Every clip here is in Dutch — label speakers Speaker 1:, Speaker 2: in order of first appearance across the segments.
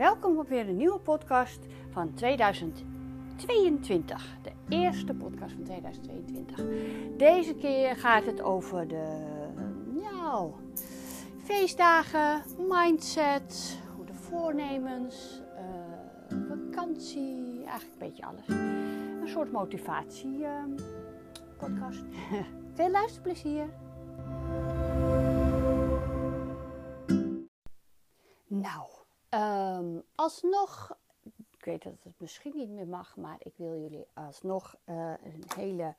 Speaker 1: Welkom op weer een nieuwe podcast van 2022. De eerste podcast van 2022. Deze keer gaat het over de nou, feestdagen, mindset, goede voornemens, uh, vakantie, eigenlijk een beetje alles. Een soort motivatie uh, podcast. Veel luisterplezier. Um, alsnog, ik weet dat het misschien niet meer mag, maar ik wil jullie alsnog uh, een hele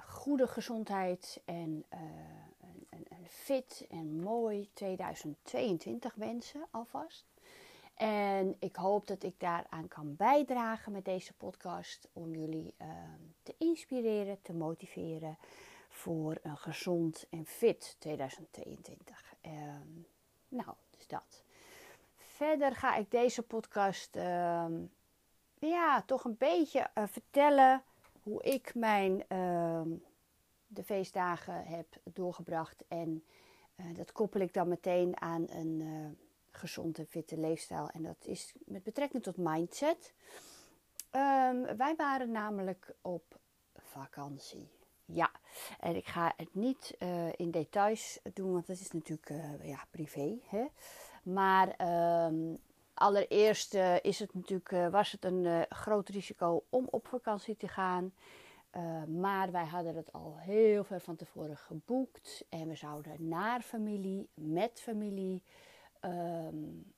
Speaker 1: goede gezondheid en uh, een, fit en mooi 2022 wensen alvast. En ik hoop dat ik daaraan kan bijdragen met deze podcast om jullie uh, te inspireren, te motiveren voor een gezond en fit 2022. Uh, nou, dus dat verder ga ik deze podcast uh, ja, toch een beetje uh, vertellen hoe ik mijn uh, de feestdagen heb doorgebracht. En eh, dat koppel ik dan meteen aan een eh, gezonde, fitte leefstijl. En dat is met betrekking tot mindset. Um, wij waren namelijk op vakantie. Ja, en ik ga het niet in details doen, want dat is natuurlijk ja, privé. Hè? Maar um, allereerst uh, is het natuurlijk, uh, was het een uh, groot risico om op vakantie te gaan. maar wij hadden het al heel ver van tevoren geboekt. En we zouden naar familie, met familie. Um,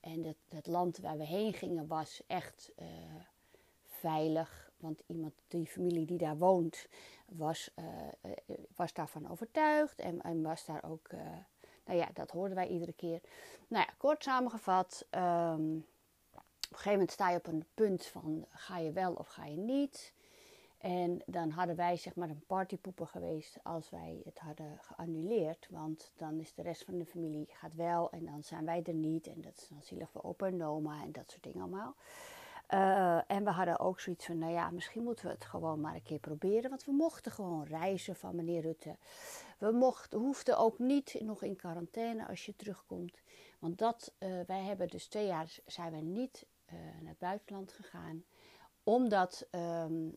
Speaker 1: en het, land waar we heen gingen was echt veilig. Want iemand, die familie die daar woont, was, was daarvan overtuigd. En, en was daar ook nou ja, dat hoorden wij iedere keer. Nou ja, kort samengevat. Um, op een gegeven moment sta je op een punt van ga je wel of ga je niet. En dan hadden wij zeg maar een partypoeper geweest als wij het hadden geannuleerd. Want dan is de rest van de familie gaat wel en dan zijn wij er niet. En dat is dan zielig voor opa en oma en dat soort dingen allemaal. Uh, en we hadden ook zoiets van, nou ja, misschien moeten we het gewoon maar een keer proberen. Want we mochten gewoon reizen van meneer Rutte. We mochten, hoefden ook niet nog in quarantaine als je terugkomt. Want dat, uh, wij hebben dus twee jaar zijn we niet uh, naar het buitenland gegaan. Omdat um,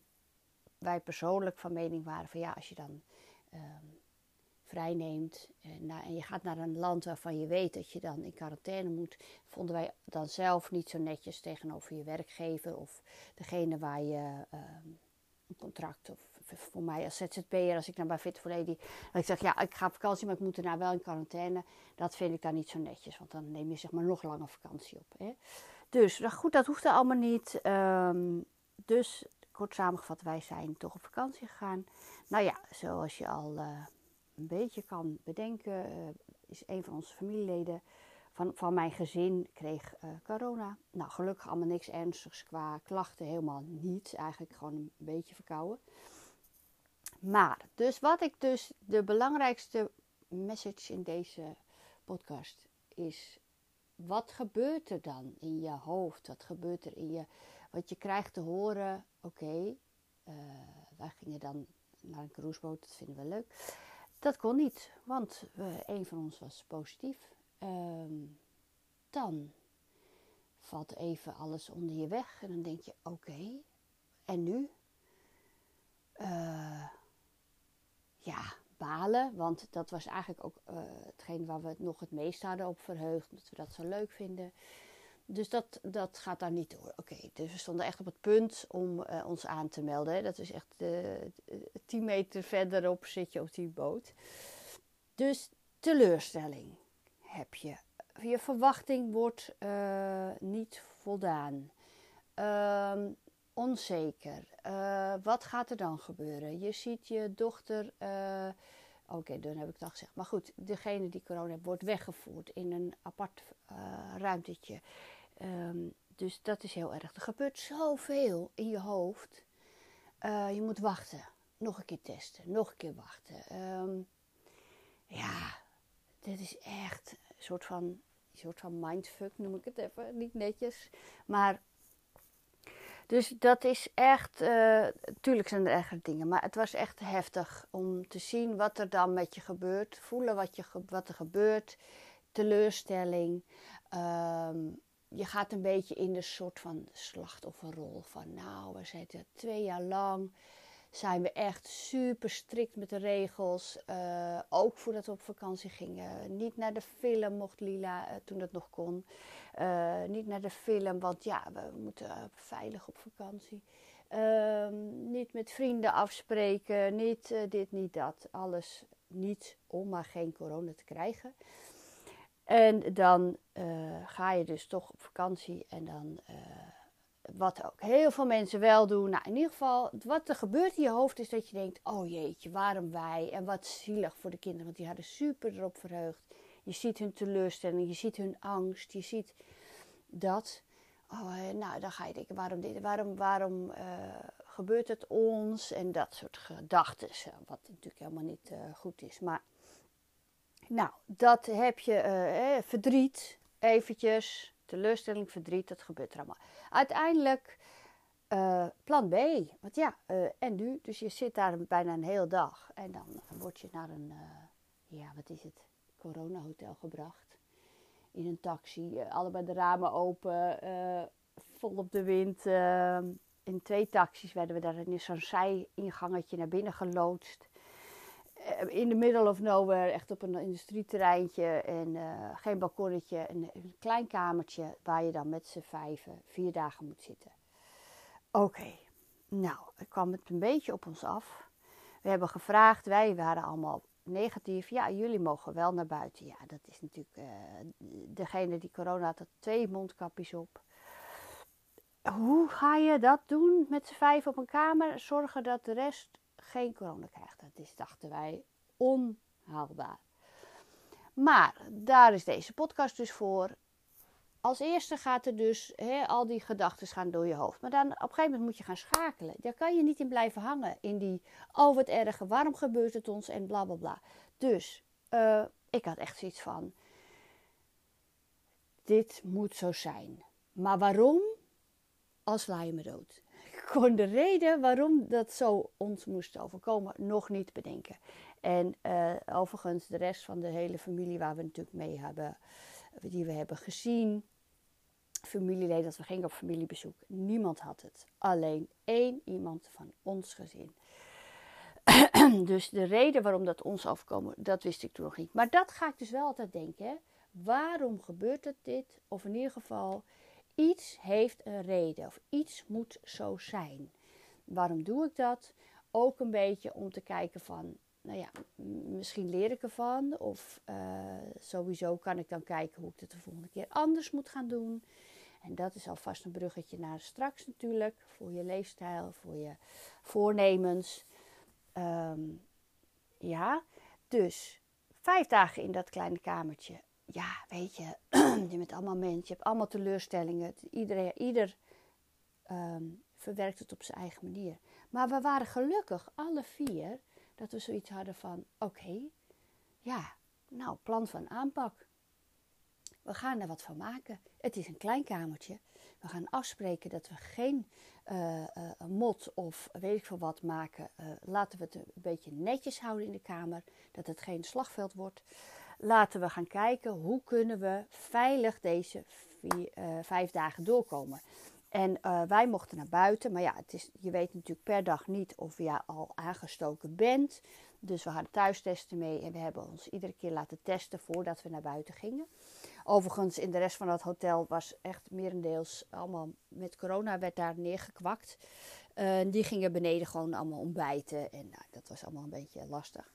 Speaker 1: wij persoonlijk van mening waren van ja, als je dan um, vrijneemt en, je gaat naar een land waarvan je weet dat je dan in quarantaine moet, vonden wij dan zelf niet zo netjes tegenover je werkgever of degene waar je um, een contract of voor mij als ZZP'er, als ik naar bij Fit for Lady, dat ik zeg, ja, ik ga op vakantie, maar ik moet daarna wel in quarantaine. Dat vind ik dan niet zo netjes, want dan neem je zeg maar nog langer vakantie op. Hè? Dus nou goed, dat hoeft er allemaal niet. Um, dus kort samengevat, wij zijn toch op vakantie gegaan. Nou ja, zoals je al uh, een beetje kan bedenken, uh, is een van onze familieleden van, van mijn gezin kreeg uh, corona. Nou, gelukkig allemaal niks ernstigs qua klachten, helemaal niet. Eigenlijk gewoon een beetje verkouden. Maar, dus wat ik dus, de belangrijkste message in deze podcast is, wat gebeurt er dan in je hoofd? Wat gebeurt er in je, wat je krijgt te horen, oké, okay, uh, wij gingen dan naar een cruiseboot, dat vinden we leuk. Dat kon niet, want uh, een van ons was positief. Um, dan valt even alles onder je weg en dan denk je, oké, en nu? Uh, ja, balen. Want dat was eigenlijk ook uh, hetgeen waar we het nog het meest hadden op verheugd. Dat we dat zo leuk vinden. Dus dat, dat gaat daar niet door. Oké, dus we stonden echt op het punt om uh, ons aan te melden. Dat is echt uh, 10 meter verderop zit je op die boot. Dus teleurstelling heb je. Je verwachting wordt uh, niet voldaan. Uh, onzeker. Uh, wat gaat er dan gebeuren? Je ziet je dochter. Uh, Oké, okay, dan heb ik al gezegd. Maar goed, degene die corona heeft, wordt weggevoerd in een apart uh, ruimtetje. Um, dus dat is heel erg. Er gebeurt zoveel in je hoofd. je moet wachten. Nog een keer testen. Nog een keer wachten. Um, ja, dit is echt een soort van, een soort van mindfuck, noem ik het even. Niet netjes. Maar dus dat is echt, uh, tuurlijk zijn er erger dingen, maar het was echt heftig om te zien wat er dan met je gebeurt, voelen wat, je, wat er gebeurt, teleurstelling. Ehm, je gaat een beetje in de soort van slachtofferrol van nou, we zitten twee jaar lang zijn we echt super strikt met de regels. Uh, ook voordat we op vakantie gingen. Niet naar de film mocht Lila uh, toen dat nog kon. Uh, niet naar de film, want ja, we moeten veilig op vakantie. Ehm, niet met vrienden afspreken. Niet dit, niet dat. Alles niet om maar geen corona te krijgen. En dan ga je dus toch op vakantie en dan wat ook heel veel mensen wel doen. Nou, in ieder geval, wat er gebeurt in je hoofd is dat je denkt: oh jeetje, waarom wij? En wat zielig voor de kinderen, want die hadden super erop verheugd. Je ziet hun teleurstelling, je ziet hun angst, je ziet dat. Oh, eh, nou, dan ga je denken: waarom dit? Waarom, waarom gebeurt het ons? En dat soort gedachten, eh, wat natuurlijk helemaal niet goed is. Maar, nou, dat heb je eh, verdriet, eventjes teleurstelling, verdriet, dat gebeurt er allemaal. Uiteindelijk uh, plan B. Want ja, uh, en nu? Dus je zit daar bijna een hele dag. En dan word je naar een, ja, wat is het, coronahotel gebracht. In een taxi, allebei de ramen open, vol op de wind. in twee taxis werden we daar in zo'n zij-ingangetje naar binnen geloodst. Eh, in de middle of nowhere, echt op een industrieterreintje en uh, geen balkonnetje, een, een, klein kamertje waar je dan met z'n vijven vier dagen moet zitten. Oké, nou, het kwam het een beetje op ons af. We hebben gevraagd, wij waren allemaal negatief. Ja, jullie mogen wel naar buiten. Ja, dat is natuurlijk, uh, degene die corona had, had twee mondkapjes op. Hoe ga je dat doen met z'n vijf op een kamer? Zorgen dat de rest geen corona krijgt. Dat is, dachten wij, onhaalbaar. Maar daar is deze podcast dus voor. Als eerste gaat er dus al die gedachten gaan door je hoofd. Maar dan op een gegeven moment moet je gaan schakelen. Daar kan je niet in blijven hangen. In die, oh wat erg, waarom gebeurt het ons en bla bla bla. Dus uh, ik had echt zoiets van, dit moet zo zijn. Maar waarom? Als sla je me dood kon de reden waarom dat zo ons moest overkomen nog niet bedenken. En uh, overigens de rest van de hele familie waar we natuurlijk mee hebben, die we hebben gezien, familieleden, dat we gingen op familiebezoek, niemand had het. Alleen één iemand van ons gezin. dus de reden waarom dat ons overkomen, dat wist ik toen nog niet. Maar dat ga ik dus wel altijd denken. Waarom gebeurt het dit? Of in ieder geval, Iets heeft een reden of iets moet zo zijn. Waarom doe ik dat? Ook een beetje om te kijken van, nou ja, misschien leer ik ervan. Of uh, sowieso kan ik dan kijken hoe ik het de volgende keer anders moet gaan doen. En dat is alvast een bruggetje naar straks natuurlijk. Voor je leefstijl, voor je voornemens. Um, ja, dus vijf dagen in dat kleine kamertje ja, weet je, je bent allemaal mensen, je hebt allemaal teleurstellingen. Iedereen, ieder um, verwerkt het op zijn eigen manier. Maar we waren gelukkig, alle vier, dat we zoiets hadden van: oké, ja, nou, plan van aanpak. We gaan er wat van maken. Het is een klein kamertje. We gaan afspreken dat we geen uh, uh, mot of weet ik veel wat maken. Uh, laten we het een beetje netjes houden in de kamer. Dat het geen slagveld wordt laten we gaan kijken hoe kunnen we veilig deze uh, vijf dagen doorkomen. En uh, wij mochten naar buiten, maar ja, het is, je weet natuurlijk per dag niet of je al aangestoken bent. Dus we hadden thuistesten mee en we hebben ons iedere keer laten testen voordat we naar buiten gingen. Overigens, in de rest van het hotel was echt merendeels allemaal met corona werd daar neergekwakt. Uh, die gingen beneden gewoon allemaal ontbijten en nou, dat was allemaal een beetje lastig.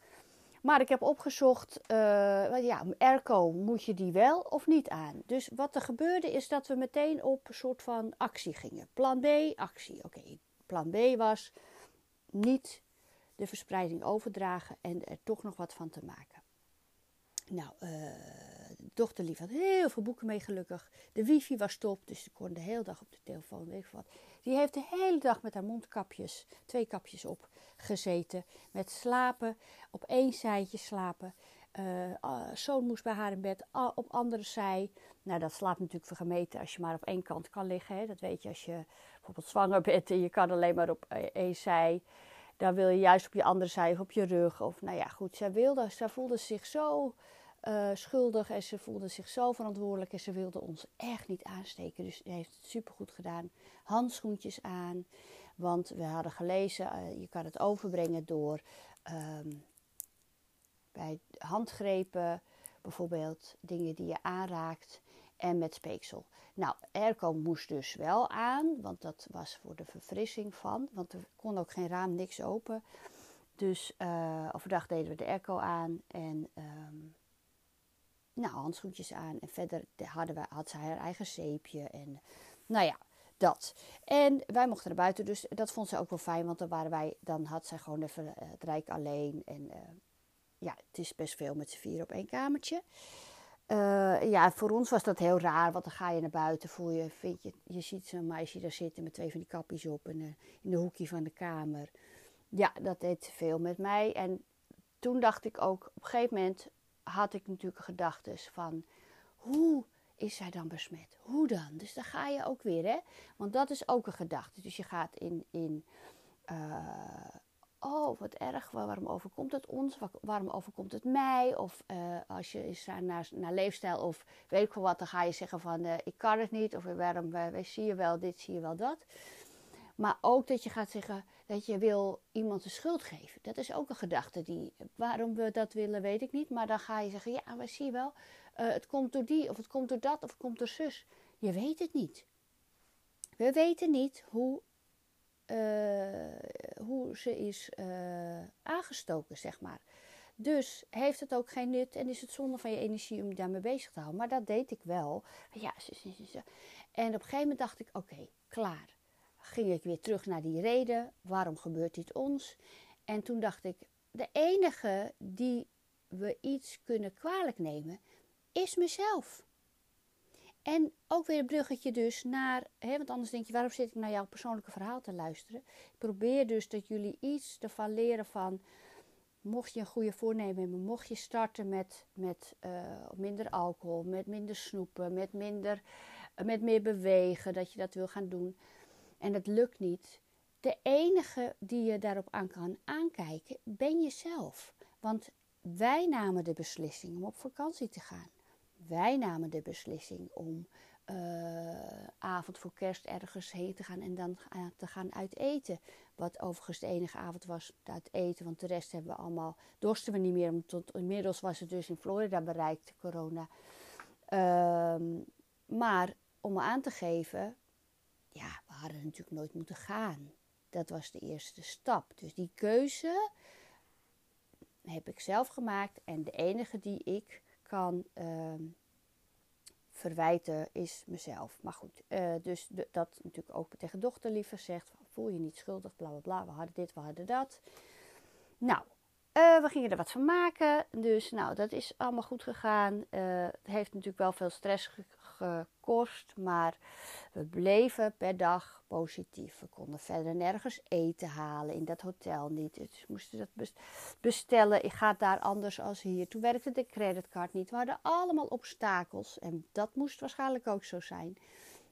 Speaker 1: Maar ik heb opgezocht, uh, ja, airco, moet je die wel of niet aan? Dus wat er gebeurde is dat we meteen op een soort van actie gingen. Plan B, actie. Oké, plan B was niet de verspreiding overdragen en er toch nog wat van te maken. Nou, uh, dochter lief had heel veel boeken mee gelukkig. De wifi was top, dus ze kon de hele dag op de telefoon, weet ik wat. Die heeft de hele dag met haar mondkapjes, twee kapjes op, gezeten. Met slapen, op één zijtje slapen. Uh, zoon moest bij haar in bed, op andere zij. Nou, dat slaapt natuurlijk vergemeten als je maar op één kant kan liggen. Hè. Dat weet je als je bijvoorbeeld zwanger bent en je kan alleen maar op e-, één zij. Dan wil je juist op je andere zij of op je rug. Of nou ja, goed, zij wilde, zij voelde zich zo eh, schuldig en ze voelde zich zo verantwoordelijk en ze wilde ons echt niet aansteken. Dus ze heeft het supergoed gedaan. Handschoentjes aan, want we hadden gelezen, uh, je kan het overbrengen door um, bij handgrepen, bijvoorbeeld dingen die je aanraakt en met speeksel. Nou, airco moest dus wel aan, want dat was voor de verfrissing van, want er kon ook geen raam, niks open. Dus uh, overdag deden we de airco aan en um, nou, handschoentjes aan. En verder hadden we, had zij haar eigen zeepje en nou ja, dat. En wij mochten naar buiten, dus dat vond ze ook wel fijn, want dan waren wij, dan had zij gewoon even uh, het rijk alleen. En uh, ja, het is best veel met z'n vier op één kamertje. Uh, ja, voor ons was dat heel raar, want dan ga je naar buiten, voel je, vind je, je ziet zo'n meisje daar zitten met twee van die kapjes op en, in de hoekje van de kamer. Ja, dat deed veel met mij. En toen dacht ik ook, op een gegeven moment had ik natuurlijk gedachten van, hoe is zij dan besmet? Hoe dan? Dus dan ga je ook weer, hè? Want dat is ook een gedachte. Dus je gaat in, in uh, oh, wat erg, waarom overkomt het ons? Waarom overkomt het mij? Of uh, als je is naar, naar leefstijl of weet ik veel wat, dan ga je zeggen van, uh, ik kan het niet. Of waarom, wij zie je wel dit, zie je wel dat. Maar ook dat je gaat zeggen dat je wil iemand de schuld geven. Dat is ook een gedachte die, waarom we dat willen, weet ik niet. Maar dan ga je zeggen, ja, maar zie je wel, uh, het komt door die, of het komt door dat, of het komt door zus. Je weet het niet. We weten niet hoe, uh, hoe ze is uh, aangestoken, zeg maar. Dus heeft het ook geen nut en is het zonde van je energie om je daarmee bezig te houden. Maar dat deed ik wel. Ja, en op een gegeven moment dacht ik, oké, klaar ging ik weer terug naar die reden. Waarom gebeurt dit ons? En toen dacht ik, de enige die we iets kunnen kwalijk nemen, is mezelf. En ook weer een bruggetje dus naar, hè, want anders denk je, waarom zit ik naar jouw persoonlijke verhaal te luisteren? Ik probeer dus dat jullie iets ervan leren van, mocht je een goede voornemen hebben, mocht je starten met, met uh, minder alcohol, met minder snoepen, met, minder, uh, met meer bewegen, dat je dat wil gaan doen en het lukt niet, de enige die je daarop aan kan aankijken, ben jezelf. Want wij namen de beslissing om op vakantie te gaan. Wij namen de beslissing om uh, avond voor kerst ergens heen te gaan en dan te gaan uiteten. Wat overigens de enige avond was uit eten, want de rest hebben we allemaal, dorsten we niet meer. Inmiddels was het dus in Florida bereikt, corona. Uh, maar om aan te geven, ja, we hadden natuurlijk nooit moeten gaan. Dat was de eerste stap. Dus die keuze heb ik zelf gemaakt. En de enige die ik kan uh, verwijten is mezelf. Maar goed, uh, dus dat natuurlijk ook tegen dochter liever zegt. Voel je niet schuldig, bla bla bla. We hadden dit, we hadden dat. Nou, uh, we gingen er wat van maken. Dus nou, dat is allemaal goed gegaan. Uh, het heeft natuurlijk wel veel stress gekost. Maar we bleven per dag positief. We konden verder nergens eten halen in dat hotel niet. Dus moesten dat bestellen. Ik ga daar anders als hier. Toen werkte de creditcard niet. We hadden allemaal obstakels. En dat moest waarschijnlijk ook zo zijn.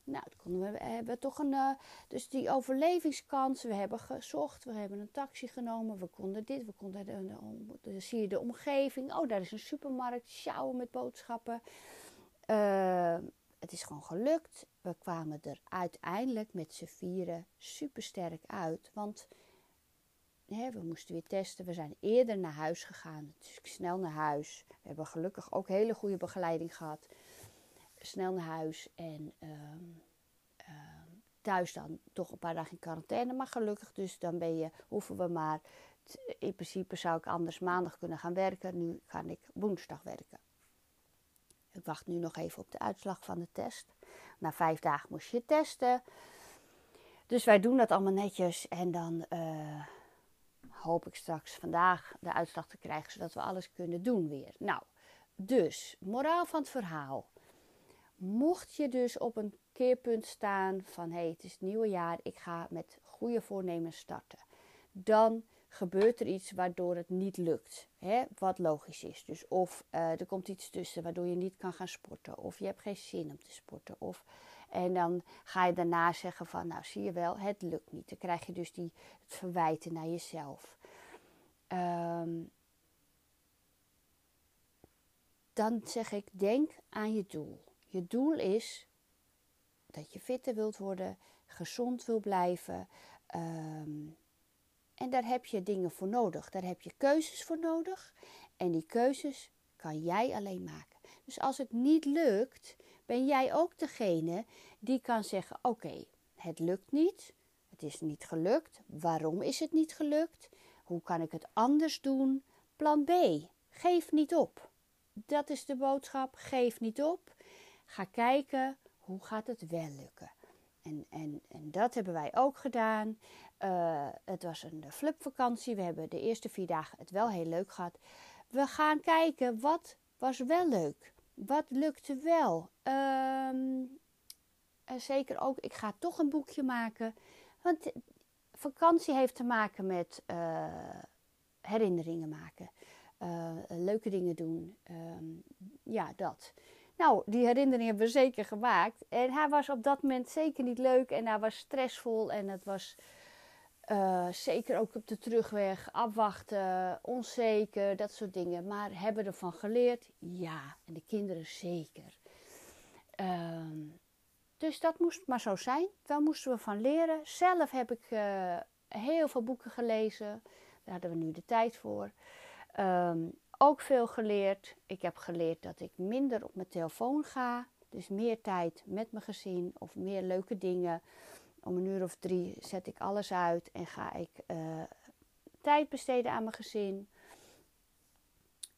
Speaker 1: Nou, konden we, hebben toch een. Uh, dus die overlevingskans. We hebben gezocht. We hebben een taxi genomen. We konden dit. We konden. De, de, zie je de omgeving. Oh, daar is een supermarkt. Sjouwen met boodschappen. Uh, het is gewoon gelukt. We kwamen er uiteindelijk met z'n vieren super sterk uit. Want hè, we moesten weer testen. We zijn eerder naar huis gegaan. Dus snel naar huis. We hebben gelukkig ook hele goede begeleiding gehad. Snel naar huis en uh, uh, thuis dan toch een paar dagen in quarantaine. Maar gelukkig, dus dan ben je, hoeven we maar. In principe zou ik anders maandag kunnen gaan werken. Nu ga ik woensdag werken. Ik wacht nu nog even op de uitslag van de test. Na vijf dagen moest je testen. Dus wij doen dat allemaal netjes. En dan uh, hoop ik straks vandaag de uitslag te krijgen, zodat we alles kunnen doen weer. Nou, dus, moraal van het verhaal. Mocht je dus op een keerpunt staan van hé, hey, het is het nieuwe jaar, ik ga met goede voornemens starten. Dan gebeurt er iets waardoor het niet lukt. Hè? Wat logisch is. Dus of uh, er komt iets tussen waardoor je niet kan gaan sporten. Of je hebt geen zin om te sporten. Of, en dan ga je daarna zeggen van nou zie je wel, het lukt niet. Dan krijg je dus die, het verwijten naar jezelf. Um, dan zeg ik: denk aan je doel. Je doel is dat je fitter wilt worden, gezond wil blijven. Ehm, en daar heb je dingen voor nodig. Daar heb je keuzes voor nodig. En die keuzes kan jij alleen maken. Dus als het niet lukt, ben jij ook degene die kan zeggen: Oké, het lukt niet. Het is niet gelukt. Waarom is het niet gelukt? Hoe kan ik het anders doen? Plan B. Geef niet op. Dat is de boodschap. Geef niet op. Ga kijken hoe gaat het wel lukken. En, en, en dat hebben wij ook gedaan. Uh, het was een flipvakantie. We hebben de eerste vier dagen het wel heel leuk gehad. We gaan kijken wat was wel leuk. Wat lukte wel. Um, zeker ook, ik ga toch een boekje maken. Want vakantie heeft te maken met uh, herinneringen maken. Leuke dingen doen. Um, ja, dat. Nou, die herinnering hebben we zeker gemaakt. En hij was op dat moment zeker niet leuk en hij was stressvol en het was uh, zeker ook op de terugweg afwachten, onzeker, dat soort dingen. Maar hebben we ervan geleerd? Ja, en de kinderen zeker. Uh, dus dat moest maar zo zijn. Daar moesten we van leren. Zelf heb ik uh, heel veel boeken gelezen. Daar hadden we nu de tijd voor. Um, ook veel geleerd. Ik heb geleerd dat ik minder op mijn telefoon ga. Dus meer tijd met mijn gezin of meer leuke dingen. Om een uur of drie zet ik alles uit en ga ik uh, tijd besteden aan mijn gezin.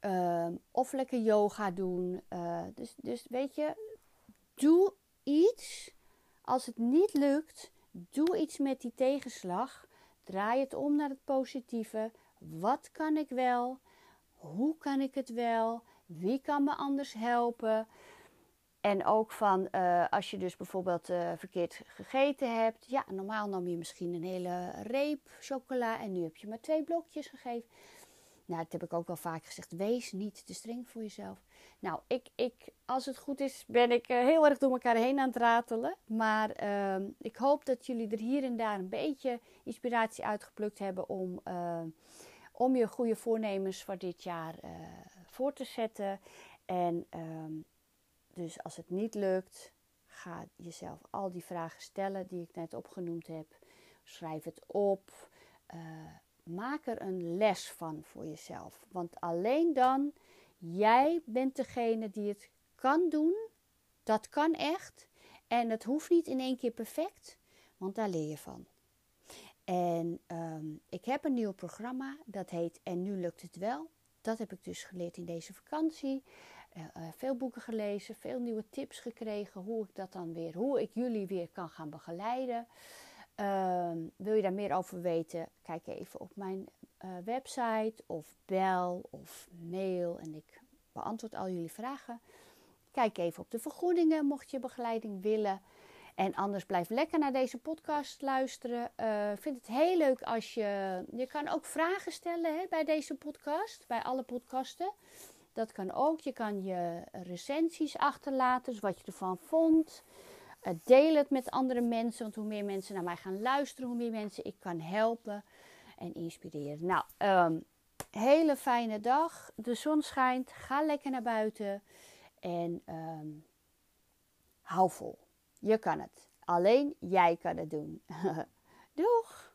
Speaker 1: Uh, of lekker yoga doen. Uh, dus, dus weet je, doe iets. Als het niet lukt, doe iets met die tegenslag. Draai het om naar het positieve. Wat kan ik wel? Hoe kan ik het wel? Wie kan me anders helpen? En ook van uh, als je dus bijvoorbeeld uh, verkeerd gegeten hebt. Ja, normaal nam je misschien een hele reep chocola en nu heb je maar twee blokjes gegeven. Nou, dat heb ik ook wel vaak gezegd. Wees niet te streng voor jezelf. Nou, ik, ik, als het goed is, ben ik uh, heel erg door elkaar heen aan het ratelen. Maar ehm, ik hoop dat jullie er hier en daar een beetje inspiratie uitgeplukt hebben om om je goede voornemens voor dit jaar voor te zetten. En um, dus als het niet lukt, ga jezelf al die vragen stellen die ik net opgenoemd heb. Schrijf het op. Uh, maak er een les van voor jezelf. Want alleen dan, jij bent degene die het kan doen. Dat kan echt. En het hoeft niet in één keer perfect, want daar leer je van. En um, ik heb een nieuw programma, dat heet En nu lukt het wel. Dat heb ik dus geleerd in deze vakantie. Uh, uh, veel boeken gelezen, veel nieuwe tips gekregen hoe ik dat dan weer, hoe ik jullie weer kan gaan begeleiden. Um, wil je daar meer over weten? Kijk even op mijn uh, website of bel of mail en ik beantwoord al jullie vragen. Kijk even op de vergoedingen mocht je begeleiding willen. En anders blijf lekker naar deze podcast luisteren. Ik vind het heel leuk als je. Je kan ook vragen stellen hè, bij deze podcast, bij alle podcasten. Dat kan ook. Je kan je recensies achterlaten, dus wat je ervan vond. Uh, deel het met andere mensen, want hoe meer mensen naar mij gaan luisteren, hoe meer mensen ik kan helpen en inspireren. Nou, um, hele fijne dag. De zon schijnt. Ga lekker naar buiten en um, hou vol. Je kan het. Alleen jij kan het doen. Doeg!